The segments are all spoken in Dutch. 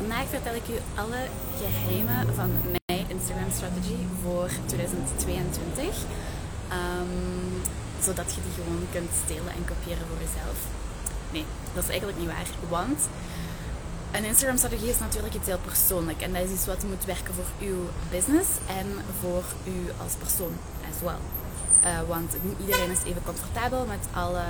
Vandaag vertel ik u alle geheimen van mijn Instagram-strategie voor 2022. Ehm, zodat je die gewoon kunt stelen en kopiëren voor jezelf. Nee, dat is eigenlijk niet waar. Want een Instagram-strategie is natuurlijk iets heel persoonlijk. En dat is iets wat moet werken voor uw business en voor u als persoon as well. Uh, want niet iedereen is even comfortabel met alle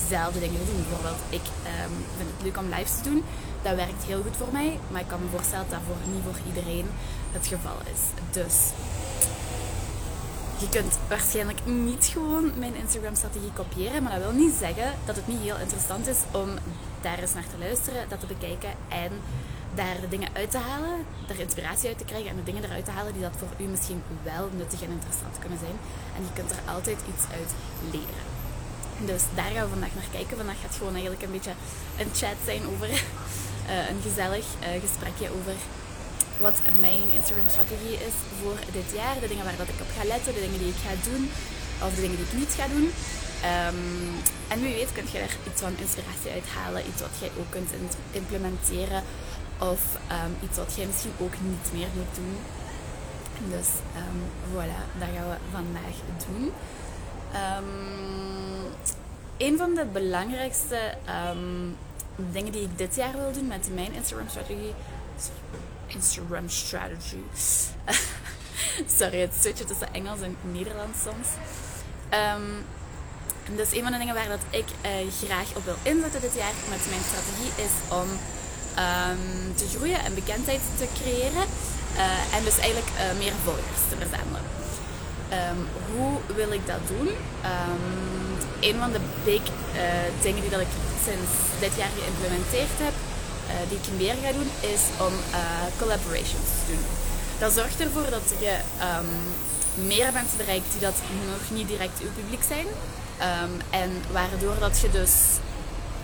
dezelfde dingen doen. Bijvoorbeeld, ik um, vind het leuk om lives te doen. Dat werkt heel goed voor mij, maar ik kan me voorstellen dat dat voor, niet voor iedereen het geval is. Dus je kunt waarschijnlijk niet gewoon mijn Instagram-strategie kopiëren, maar dat wil niet zeggen dat het niet heel interessant is om daar eens naar te luisteren, dat te bekijken en daar de dingen uit te halen, daar inspiratie uit te krijgen en de dingen eruit te halen die dat voor u misschien wel nuttig en interessant kunnen zijn. En je kunt er altijd iets uit leren. Dus daar gaan we vandaag naar kijken. Vandaag gaat gewoon eigenlijk een beetje een chat zijn over een gezellig uh, gesprekje over wat mijn Instagram-strategie is voor dit jaar. De dingen waar ik op ga letten, de dingen die ik ga doen of de dingen die ik niet ga doen. Um, en wie weet kun je daar iets van inspiratie uithalen, iets wat jij ook kunt implementeren of um, iets wat jij misschien ook niet meer moet doen. Dus um, voilà, dat gaan we vandaag doen. Een van de belangrijkste dingen die ik dit jaar wil doen met mijn Instagram-strategie. Instagram strategy. Sorry, het switchen tussen Engels en Nederlands soms. Um, dus een van de dingen waar dat ik uh, graag op wil inzetten dit jaar met mijn strategie is om um, te groeien en bekendheid te creëren. Uh, en dus eigenlijk uh, meer volgers te verzamelen. Um, hoe wil ik dat doen? Um, een van de uh, dingen die dat ik sinds dit jaar geïmplementeerd heb, uh, die ik meer ga doen, is om uh, collaborations te doen. Dat zorgt ervoor dat je um, meer mensen bereikt die dat nog niet direct uw publiek zijn. en waardoor dat je dus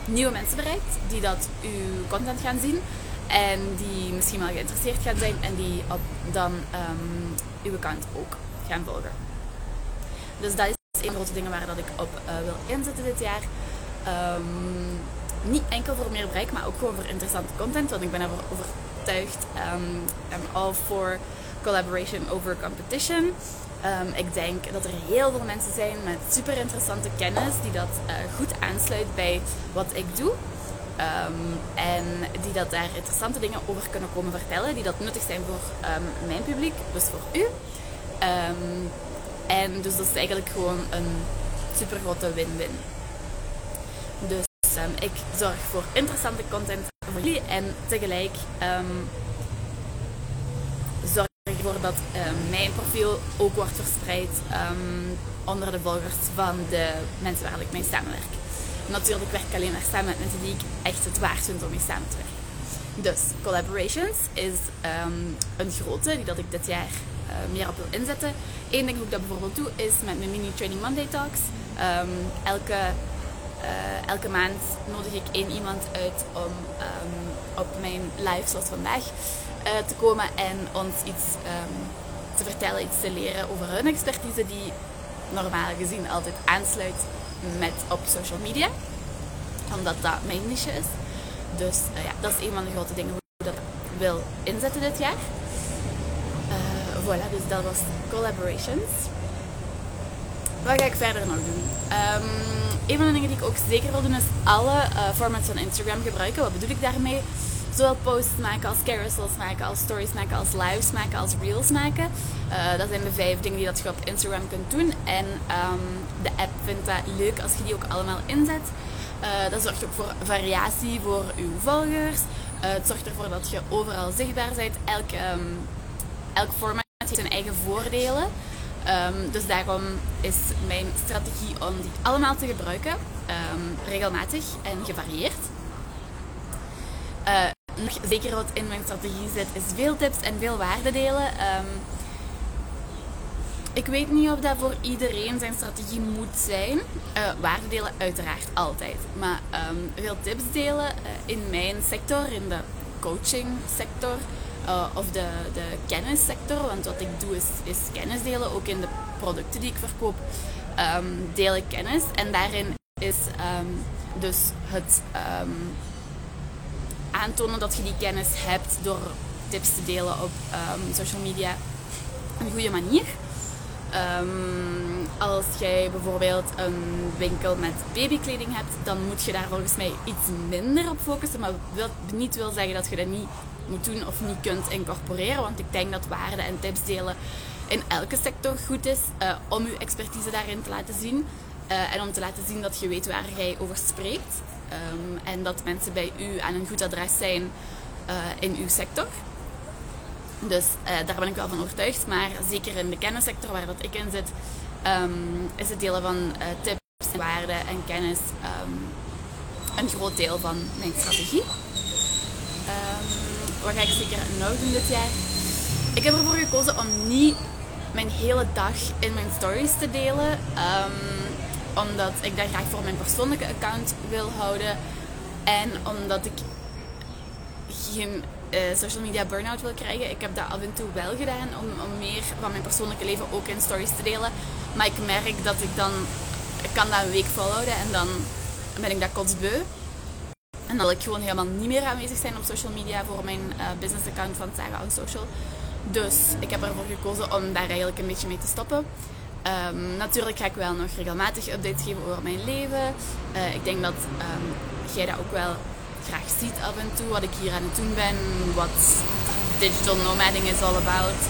nieuwe mensen bereikt die dat uw content gaan zien en die misschien wel geïnteresseerd gaan zijn en die op dan uw account ook gaan volgen. Dus dat een grote dingen waar dat ik op uh, wil inzetten dit jaar. Um, niet enkel voor meer bereik, maar ook gewoon voor interessante content. Want ik ben ervoor overtuigd. Um, I'm all for collaboration over competition. Um, ik denk dat er heel veel mensen zijn met super interessante kennis die dat uh, goed aansluit bij wat ik doe. En die dat daar interessante dingen over kunnen komen vertellen, die dat nuttig zijn voor mijn publiek, dus voor u. en dus dat is eigenlijk gewoon een super grote win-win. Dus um, ik zorg voor interessante content voor jullie en tegelijk um, zorg ik ervoor dat mijn profiel ook wordt verspreid onder de volgers van de mensen waar ik mee samenwerk. Natuurlijk werk ik alleen maar samen met mensen die ik echt het waard vind om mee samen te werken. Dus collaborations is een grote die dat ik dit jaar meer op wil inzetten. Eén ding hoe ik dat bijvoorbeeld doe is met mijn mini Training Monday Talks. Um, elke, uh, elke maand nodig ik één iemand uit om um, op mijn live zoals vandaag uh, te komen en ons iets um, te vertellen, iets te leren over hun expertise die normaal gezien altijd aansluit met op social media. Omdat dat mijn niche is. Dus ja, dat is een van de grote dingen hoe ik dat wil inzetten dit jaar voilà, dus dat was collaborations. Wat ga ik verder nog doen? Um, een van de dingen die ik ook zeker wil doen is alle uh, formats van Instagram gebruiken. Wat bedoel ik daarmee? Zowel posts maken als carousels maken, als stories maken, als lives maken, als reels maken. Uh, dat zijn de vijf dingen die dat je op Instagram kunt doen. En um, de app vindt dat leuk als je die ook allemaal inzet. Uh, dat zorgt ook voor variatie voor uw volgers. het zorgt ervoor dat je overal zichtbaar bent. Elk, um, elk format heeft zijn eigen voordelen. Um, dus daarom is mijn strategie om die allemaal te gebruiken, um, regelmatig en gevarieerd. Uh, nog zeker wat in mijn strategie zit, is veel tips en veel waarde delen. Um, ik weet niet of dat voor iedereen zijn strategie moet zijn. Uh, waarde delen uiteraard altijd. Maar veel tips delen uh, in mijn sector, in de coaching sector, uh, of de, de kennissector. Want wat ik doe is, is kennis delen. Ook in de producten die ik verkoop um, deel ik kennis. En daarin is um, dus het um, aantonen dat je die kennis hebt door tips te delen op ehm, social media een goede manier. Ehm, als jij bijvoorbeeld een winkel met babykleding hebt, dan moet je daar volgens mij iets minder op focussen. Maar wil, niet wil zeggen dat je dat niet moet doen of niet kunt incorporeren. Want ik denk dat waarde en tips delen in elke sector goed is uh, om je expertise daarin te laten zien. Uh, en om te laten zien dat je weet waar jij over spreekt. Um, en dat mensen bij u aan een goed adres zijn uh, in uw sector. Dus daar ben ik wel van overtuigd. Maar zeker in de kennissector waar dat ik in zit, um, is het delen van tips, waarden en kennis um, een groot deel van mijn strategie. Wat ga ik zeker nog doen dit jaar? Ik heb ervoor gekozen om niet mijn hele dag in mijn stories te delen. omdat ik dat graag voor mijn persoonlijke account wil houden. En omdat ik geen uh, social media burn-out wil krijgen. Ik heb dat af en toe wel gedaan om, om meer van mijn persoonlijke leven ook in stories te delen. Maar ik merk dat ik dan, ik kan dat een week volhouden en dan ben ik dat kotsbeu. En wil ik gewoon helemaal niet meer aanwezig zijn op social media voor mijn uh, business account van Sarah on Social. Dus ik heb ervoor gekozen om daar eigenlijk een beetje mee te stoppen. Um, natuurlijk ga ik wel nog regelmatig updates geven over mijn leven. Uh, ik denk dat um, jij dat ook wel graag ziet af en toe. Wat ik hier aan het doen ben. Wat digital nomading is all about.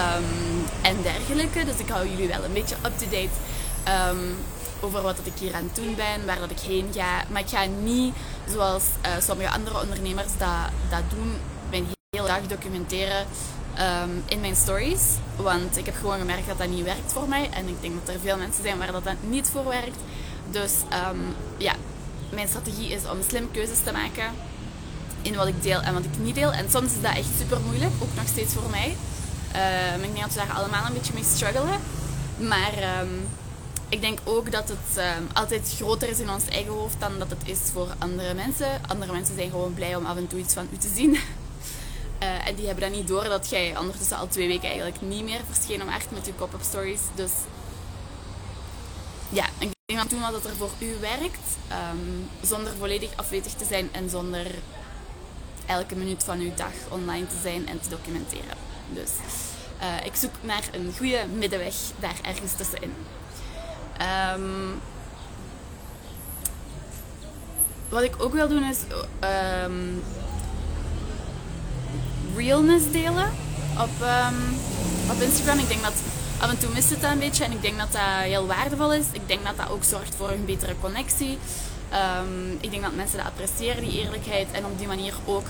Um, en dergelijke. Dus ik hou jullie wel een beetje up-to-date over wat dat ik hier aan het doen ben. Waar dat ik heen ga. Maar ik ga niet zoals uh, sommige andere ondernemers dat, dat doen. Mijn hele dag documenteren. Um, in mijn stories. Want ik heb gewoon gemerkt dat dat niet werkt voor mij. En ik denk dat er veel mensen zijn waar dat, dat niet voor werkt. Dus um, ja, mijn strategie is om slim keuzes te maken in wat ik deel en wat ik niet deel. En soms is dat echt super moeilijk, ook nog steeds voor mij. Um, ik denk dat we daar allemaal een beetje mee struggelen. Maar um, ik denk ook dat het um, altijd groter is in ons eigen hoofd dan dat het is voor andere mensen. Andere mensen zijn gewoon blij om af en toe iets van u te zien. Uh, en die hebben dan niet door dat jij ondertussen al twee weken eigenlijk niet meer verscheen om echt met je pop-up stories. Dus ja, ik denk dat doen wat er voor u werkt, um, zonder volledig afwezig te zijn en zonder elke minuut van uw dag online te zijn en te documenteren. Dus uh, ik zoek naar een goede middenweg daar ergens tussenin. Um, wat ik ook wil doen is um, realness delen op, op Instagram. Ik denk dat af en toe mist het een beetje en ik denk dat dat heel waardevol is. Ik denk dat dat ook zorgt voor een betere connectie. Ik denk dat mensen dat appreciëren, die eerlijkheid. En op die manier ook,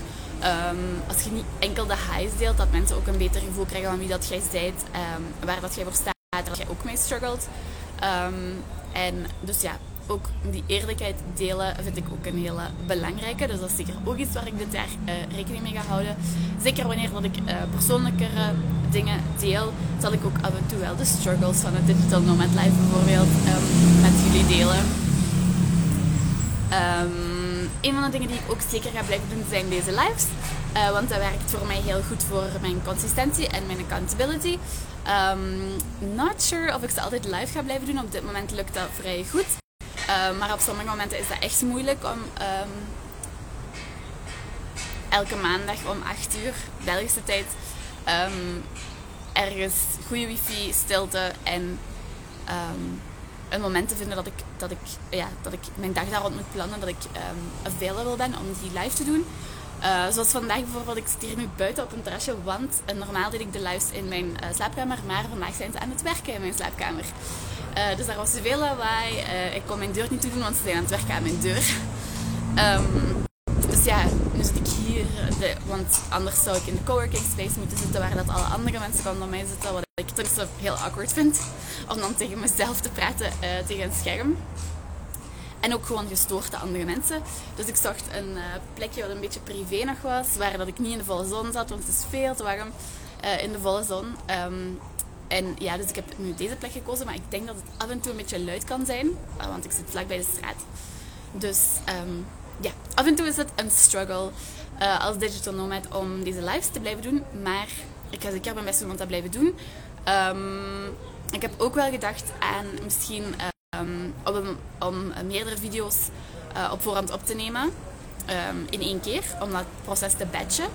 als je niet enkel de highs deelt, dat mensen ook een beter gevoel krijgen van wie dat jij um, waar dat jij voor staat, dat jij ook mee struggelt. En dus ja, ook die eerlijkheid delen vind ik ook een hele belangrijke. Dus dat is zeker ook iets waar ik dit jaar uh, rekening mee ga houden. Zeker wanneer dat ik uh, persoonlijkere dingen deel, zal ik ook af en toe wel de struggles van het Digital Nomad Life bijvoorbeeld um, met jullie delen. Um, een van de dingen die ik ook zeker ga blijven doen zijn deze lives. Uh, want dat werkt voor mij heel goed voor mijn consistentie en mijn accountability. Um, not sure of ik ze altijd live ga blijven doen. Op dit moment lukt dat vrij goed. Uh, maar op sommige momenten is dat echt moeilijk om um, elke maandag om 8 uur Belgische tijd um, ergens goede wifi, stilte en een moment te vinden dat ik, dat ik, ja, dat ik mijn dag daar rond moet plannen, dat ik um, available ben om die live te doen. Uh, zoals vandaag bijvoorbeeld, ik zit hier nu buiten op een terrasje, want uh, normaal deed ik de lives in mijn uh, slaapkamer, maar vandaag zijn ze aan het werken in mijn slaapkamer. dus daar was veel lawaai. ik kon mijn deur niet toe doen, want ze zijn aan het werken aan mijn deur. Um, dus ja, nu zit ik hier, want anders zou ik in de coworking space moeten zitten waar dat alle andere mensen rondom mij zitten. Wat ik tenminste heel awkward vind, om dan tegen mezelf te praten uh, tegen een scherm. En ook gewoon gestoord de andere mensen. Dus ik zocht een uh, plekje wat een beetje privé nog was, waar dat ik niet in de volle zon zat, want het is veel te warm uh, in de volle zon. Um, en ja, dus ik heb nu deze plek gekozen, maar ik denk dat het af en toe een beetje luid kan zijn, want ik zit vlak bij de straat. Dus um, ja, af en toe is het een struggle uh, als digital nomad om deze lives te blijven doen. Maar ik ga zeker mijn best doen om dat blijven doen. Um, ik heb ook wel gedacht aan misschien um, om, om, meerdere video's uh, op voorhand op te nemen. ehm, in één keer om dat proces te batchen.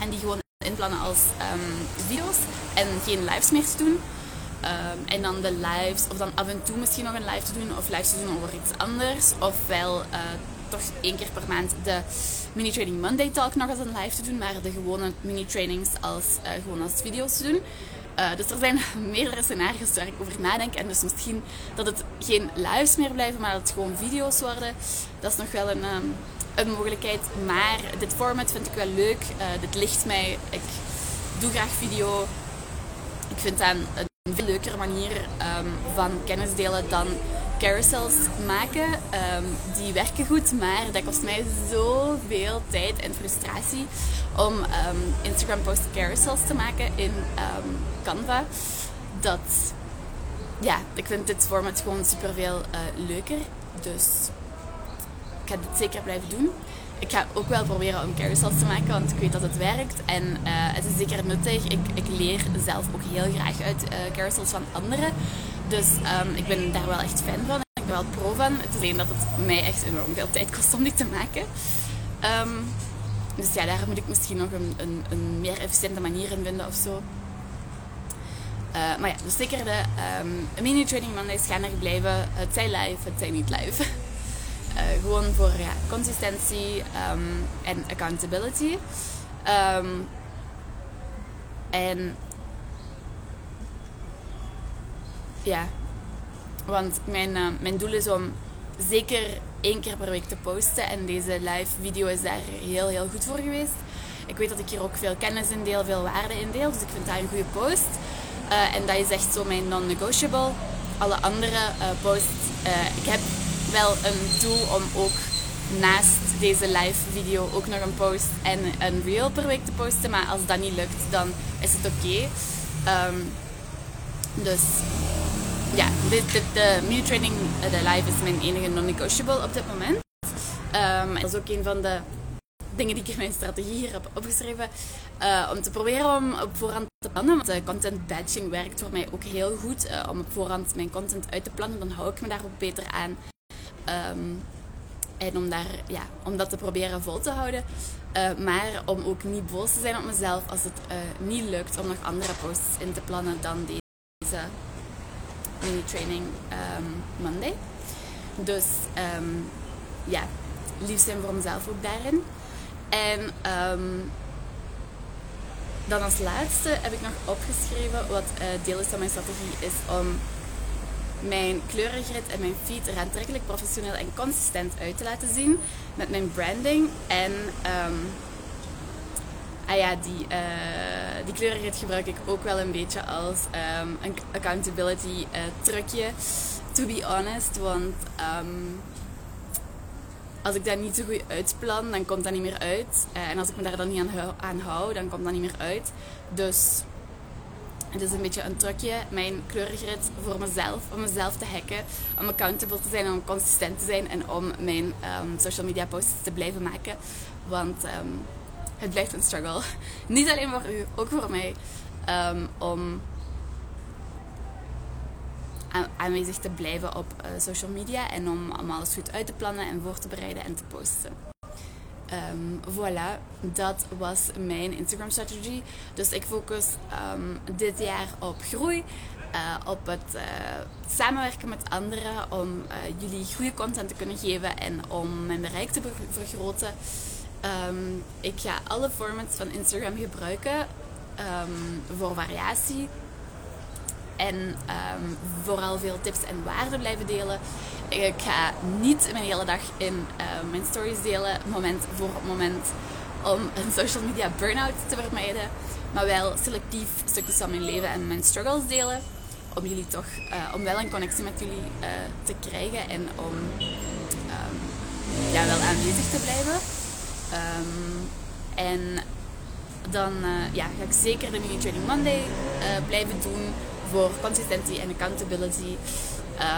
En die gewoon inplannen als ehm, video's en geen lives meer te doen. Ehm, en dan de lives, of dan af en toe misschien nog een live te doen, of lives te doen over iets anders. Ofwel uh, toch één keer per maand de Mini Training Monday Talk nog als een live te doen, maar de gewone mini trainings als, uh, gewoon als video's te doen. Uh, dus er zijn meerdere scenario's waar ik over nadenk. En dus misschien dat het geen lives meer blijven, maar dat het gewoon video's worden. Dat is nog wel een, um, een mogelijkheid. Maar dit format vind ik wel leuk. Uh, dit ligt mij. Ik doe graag video. Ik vind dat een veel leukere manier um, van kennis delen dan carousels maken. Um, die werken goed, maar dat kost mij zoveel tijd en frustratie om um, Instagram post carousels te maken in Canva. Dat, ja, ik vind dit format gewoon super veel uh, leuker. Dus ik ga dit zeker blijven doen. Ik ga ook wel proberen om carousels te maken, want ik weet dat het werkt. En uh, het is zeker nuttig. Ik, ik leer zelf ook heel graag uit uh, carousels van anderen. Dus um, ik ben daar wel echt fan van. Ik ben wel pro van. Het is alleen dat het mij echt enorm veel tijd kost om dit te maken. Um, dus ja, daar moet ik misschien nog een, een, een meer efficiënte manier in vinden of zo. Uh, maar ja, dus zeker de um, mini training Mondays gaan er blijven. Het zij live, het zij niet live. uh, gewoon voor ja, consistentie en accountability. En ja, want mijn, uh, mijn doel is om zeker één keer per week te posten. En deze live video is daar heel, heel goed voor geweest. Ik weet dat ik hier ook veel kennis in deel, veel waarde in deel. Dus ik vind dat een goede post. Uh, en dat is echt zo mijn non-negotiable. Alle andere uh, posts. Ik heb wel een doel om ook naast deze live video ook nog een post en een reel per week te posten. Maar als dat niet lukt, dan is het oké. Um, dus ja, de mini training, de live is mijn enige non-negotiable op dit moment. Dat is ook een van de dingen die ik in mijn strategie hier heb opgeschreven. Uh, om te proberen om op voorhand te plannen. Want uh, content batching werkt voor mij ook heel goed. Om op voorhand mijn content uit te plannen, dan hou ik me daar ook beter aan. Um, en om, daar, ja, om dat te proberen vol te houden. maar om ook niet boos te zijn op mezelf als het niet lukt om nog andere posts in te plannen dan deze mini training um, Monday. Dus um, ja, lief zijn voor mezelf ook daarin. En um, dan als laatste heb ik nog opgeschreven wat uh, deel is van mijn strategie is om mijn kleurengrid en mijn feed er aantrekkelijk, professioneel en consistent uit te laten zien met mijn branding. En ah ja, die, uh, gebruik ik ook wel een beetje als um, een accountability uh, trucje, to be honest. Want um, als ik dat niet zo goed uitplan, dan komt dat niet meer uit. Uh, en als ik me daar dan niet aan, aan hou, dan komt dat niet meer uit. Dus het is een beetje een trucje, mijn kleurengrid voor mezelf, om mezelf te hacken, om accountable te zijn, om consistent te zijn en om mijn um, social media posts te blijven maken. Want het blijft een struggle. Niet alleen voor u, ook voor mij. Um, om aanwezig te blijven op uh, social media en om, om alles goed uit te plannen en voor te bereiden en te posten. Um, voilà, dat was mijn Instagram strategy. Dus ik focus um, dit jaar op groei, uh, op het uh, samenwerken met anderen, om jullie goede content te kunnen geven en om mijn bereik te vergroten. Um, ik ga alle formats van Instagram gebruiken voor variatie en um, vooral veel tips en waarden blijven delen. Ik ga niet mijn hele dag in uh, mijn stories delen, moment voor moment, om een social media burn-out te vermijden. Maar wel selectief stukjes van mijn leven en mijn struggles delen. Om jullie toch, uh, om wel een connectie met jullie uh, te krijgen en om ja, wel aanwezig te blijven. Um, en dan uh, ja, ga ik zeker de Mini Training Monday blijven doen voor consistentie en accountability.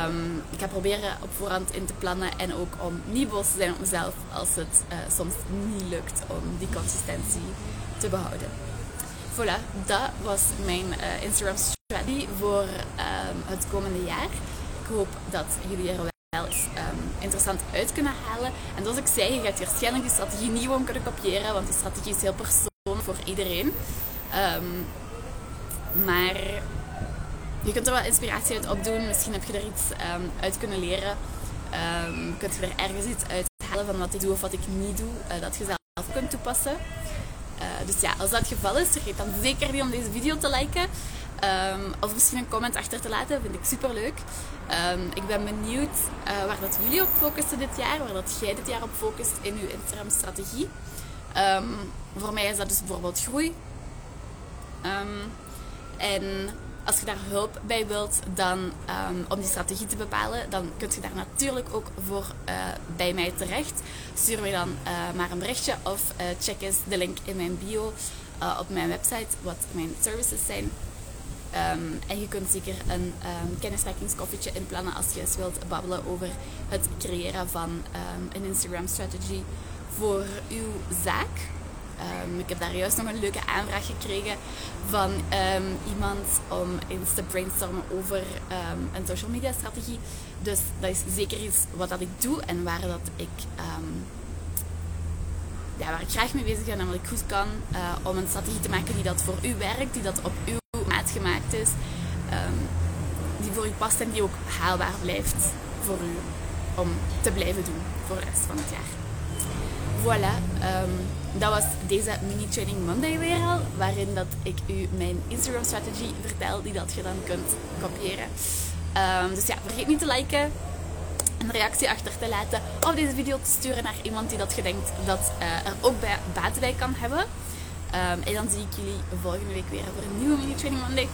Um, ik ga proberen op voorhand in te plannen en ook om niet boos te zijn op mezelf als het uh, soms niet lukt om die consistentie te behouden. Voilà, dat was mijn Instagram strategy voor um, het komende jaar. Ik hoop dat jullie er wel interessant uit kunnen halen. En zoals ik zei, je gaat waarschijnlijk die strategie niet gewoon kunnen kopiëren, want die strategie is heel persoonlijk voor iedereen. Ehm, maar je kunt er wel inspiratie uit opdoen. Misschien heb je er iets ehm, uit kunnen leren. Um, kunt je er ergens iets uit halen van wat ik doe of wat ik niet doe, uh, dat je zelf kunt toepassen. Uh, dus ja, als dat het geval is, vergeet dan zeker niet om deze video te liken. Um, of misschien een comment achter te laten, vind ik super leuk. Um, ik ben benieuwd uh, waar dat jullie op focussen dit jaar, waar dat jij dit jaar op focust in uw Instagram-strategie. Um, voor mij is dat dus bijvoorbeeld groei. en als je daar hulp bij wilt dan, om die strategie te bepalen, dan kun je daar natuurlijk ook voor uh, bij mij terecht. Stuur mij dan uh, maar een berichtje of check eens de link in mijn bio op mijn website, wat mijn services zijn. Um, en je kunt zeker een um, kennismakingskoffietje inplannen als je eens wilt babbelen over het creëren van een Instagram strategy voor uw zaak. Ik heb daar juist nog een leuke aanvraag gekregen van iemand om eens te brainstormen over een social media strategie. Dus dat is zeker iets wat dat ik doe en waar dat ik, ja, waar ik graag mee bezig ben en wat ik goed kan uh, om een strategie te maken die dat voor u werkt, die dat op uw gemaakt is, die voor u past en die ook haalbaar blijft voor u om te blijven doen voor de rest van het jaar. Voilà, um, dat was deze mini training Monday weer al, waarin dat ik u mijn Instagram strategy vertel, die dat je dan kunt kopiëren. Um, dus ja, vergeet niet te liken, een reactie achter te laten of deze video te sturen naar iemand die dat je denkt dat uh, er ook baat bij kan hebben. Um, en dan zie ik jullie volgende week weer voor een nieuwe mini training Monday.